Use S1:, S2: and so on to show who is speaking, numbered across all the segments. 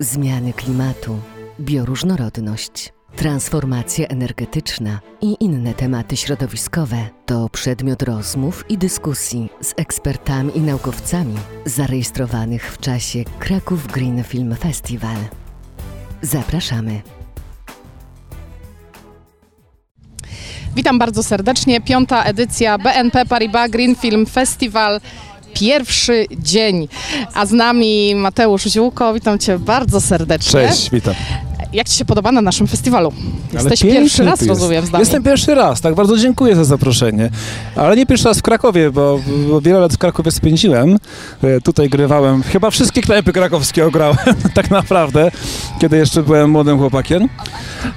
S1: zmiany klimatu, bioróżnorodność, transformacja energetyczna i inne tematy środowiskowe to przedmiot rozmów i dyskusji z ekspertami i naukowcami zarejestrowanych w czasie Kraków Green Film Festival. Zapraszamy.
S2: Witam bardzo serdecznie. Piąta edycja BNP Paribas Green Film Festival. Pierwszy dzień. A z nami Mateusz Ziółko. Witam Cię bardzo serdecznie.
S3: Cześć, witam.
S2: Jak Ci się podoba na naszym festiwalu? Jesteś
S3: piękny
S2: pierwszy raz,
S3: jest.
S2: rozumiem, z nami.
S3: Jestem pierwszy raz, tak, bardzo dziękuję za zaproszenie. Ale nie pierwszy raz w Krakowie, bo, bo wiele lat w Krakowie spędziłem. E, Tutaj grywałem, chyba wszystkie knajpy krakowskie ograłem, tak naprawdę, kiedy jeszcze byłem młodym chłopakiem.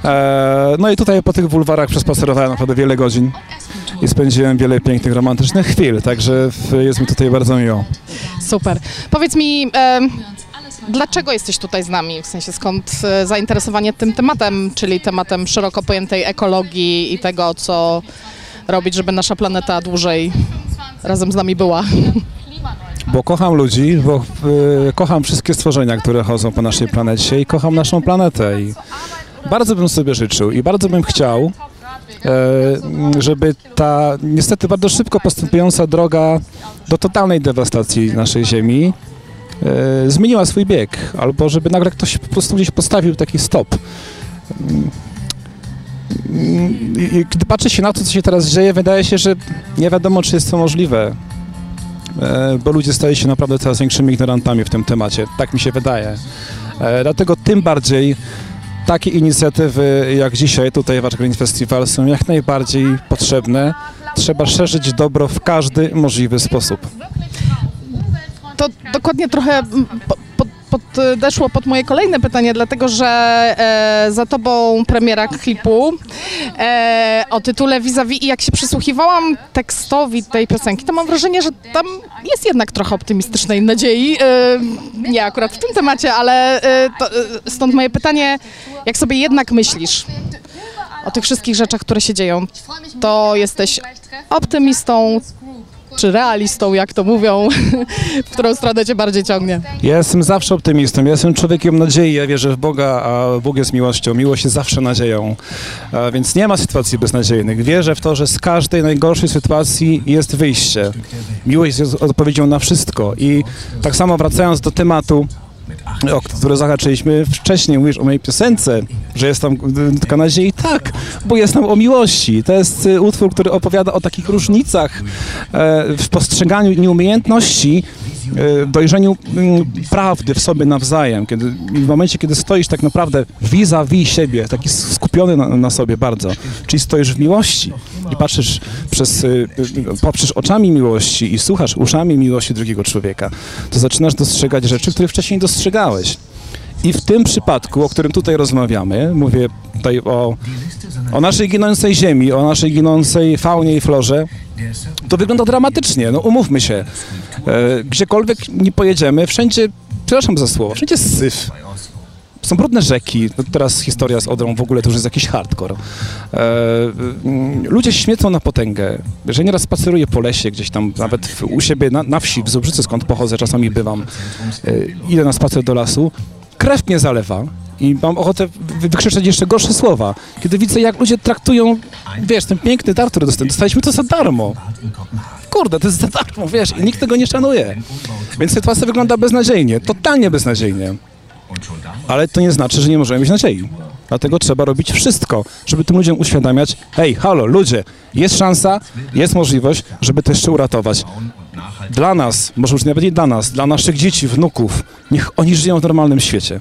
S3: E, No i tutaj po tych bulwarach przespacerowałem naprawdę wiele godzin i spędziłem wiele pięknych, romantycznych chwil, także jest mi tutaj bardzo miło.
S2: Super. Powiedz mi, em, dlaczego jesteś tutaj z nami? W sensie skąd e, zainteresowanie tym tematem, czyli tematem szeroko pojętej ekologii i tego, co robić, żeby nasza planeta dłużej razem z nami była.
S3: Bo kocham ludzi, bo e, kocham wszystkie stworzenia, które chodzą po naszej planecie i kocham naszą planetę. I bardzo bym sobie życzył i bardzo bym chciał, e, żeby ta niestety bardzo szybko postępująca droga do totalnej dewastacji naszej Ziemi e, zmieniła swój bieg, albo żeby nagle ktoś po prostu gdzieś postawił taki stop. Mm, i gdy patrzy się na to, co się teraz dzieje, wydaje się, że nie wiadomo, czy jest to możliwe e, bo ludzie stają się naprawdę coraz większymi ignorantami w tym temacie. Tak mi się wydaje. E, Dlatego tym bardziej takie inicjatywy jak dzisiaj tutaj Wasz Green Festival są jak najbardziej potrzebne. Trzeba szerzyć dobro w każdy możliwy sposób.
S2: To dokładnie trochę podeszło pod moje kolejne pytanie, dlatego że e, za tobą premiera klipu e, o tytule Vis-a-vis i jak się przysłuchiwałam tekstowi tej piosenki, to mam wrażenie, że tam jest jednak trochę optymistycznej nadziei. E, nie akurat w tym temacie, ale e, to, e, stąd moje pytanie, jak sobie jednak myślisz o tych wszystkich rzeczach, które się dzieją, to jesteś optymistą czy realistą, jak to mówią, w którą stronę cię bardziej ciągnie?
S3: Ja jestem zawsze optymistą, ja jestem człowiekiem nadziei, ja wierzę w Boga, a Bóg jest miłością. Miłość jest zawsze nadzieją, więc nie ma sytuacji beznadziejnych. Wierzę w to, że z każdej najgorszej sytuacji jest wyjście. Miłość jest odpowiedzią na wszystko i tak samo wracając do tematu, o który zahaczyliśmy wcześniej, mówisz o mojej piosence, że jest tam taka nadziei. Tak, bo jest tam o miłości. To jest y, utwór, który opowiada o takich różnicach e, w postrzeganiu nieumiejętności, e, dojrzeniu mm, prawdy w sobie nawzajem. Kiedy, w momencie, kiedy stoisz tak naprawdę vis-a-vis siebie, taki skupiony na, na sobie bardzo, czyli stoisz w miłości i patrzysz przez, y, y, poprzez oczami miłości i słuchasz uszami miłości drugiego człowieka, to zaczynasz dostrzegać rzeczy, które wcześniej nie dostrzegałeś. I w tym przypadku, o którym tutaj rozmawiamy, mówię tutaj o, o naszej ginącej ziemi, o naszej ginącej faunie i florze, to wygląda dramatycznie, no umówmy się. E, gdziekolwiek nie pojedziemy, wszędzie, przepraszam za słowo, wszędzie syf. Są brudne rzeki, no teraz historia z Odrą w ogóle to już jest jakiś hardcore. E, mm, ludzie śmiecą na potęgę. Że nieraz spaceruję po lesie gdzieś tam, nawet u siebie na, na wsi, w Zubrzycy, skąd pochodzę, czasami bywam, e, idę na spacer do lasu, krew mnie zalewa i mam ochotę wy- wykrzyczeć jeszcze gorsze słowa. Kiedy widzę, jak ludzie traktują, wiesz, ten piękny dar, który dostałem, dostaliśmy to za darmo. Kurde, to jest za darmo, wiesz, i nikt tego nie szanuje. Więc sytuacja wygląda beznadziejnie, totalnie beznadziejnie. Ale to nie znaczy, że nie możemy mieć nadziei. Dlatego trzeba robić wszystko, żeby tym ludziom uświadamiać, hej, halo, ludzie, jest szansa, jest możliwość, żeby to jeszcze uratować. Dla nas, może już nawet nie dla nas, dla naszych dzieci, wnuków, niech oni żyją w normalnym świecie.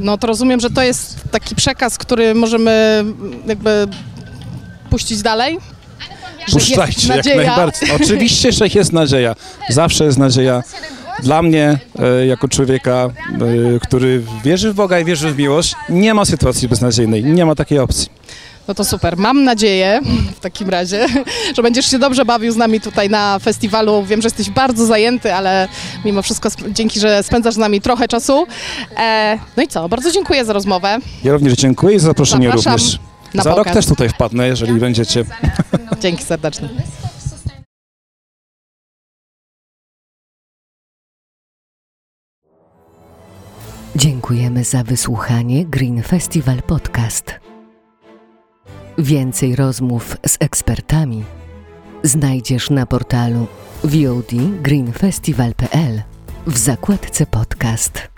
S2: No to rozumiem, że to jest taki przekaz, który możemy jakby puścić dalej?
S3: Puszczajcie jak najbardziej. Oczywiście, że jest nadzieja. Zawsze jest nadzieja. Dla mnie, e, jako człowieka, e, który wierzy w Boga i wierzy w miłość, nie ma sytuacji beznadziejnej. Nie ma takiej opcji.
S2: No to super. Mam nadzieję w takim razie, że będziesz się dobrze bawił z nami tutaj na festiwalu. Wiem, że jesteś bardzo zajęty, ale mimo wszystko dzięki, że spędzasz z nami trochę czasu. E, no i co? Bardzo dziękuję za rozmowę.
S3: Ja również dziękuję i za zaproszenie
S2: Zapraszam
S3: również.
S2: na
S3: Za rok
S2: pokaz.
S3: też tutaj wpadnę, jeżeli będziecie.
S2: Dzięki serdecznie.
S1: Dziękujemy za wysłuchanie Green Festival Podcast. Więcej rozmów z ekspertami znajdziesz na portalu VOD greenfestival.pl w zakładce podcast.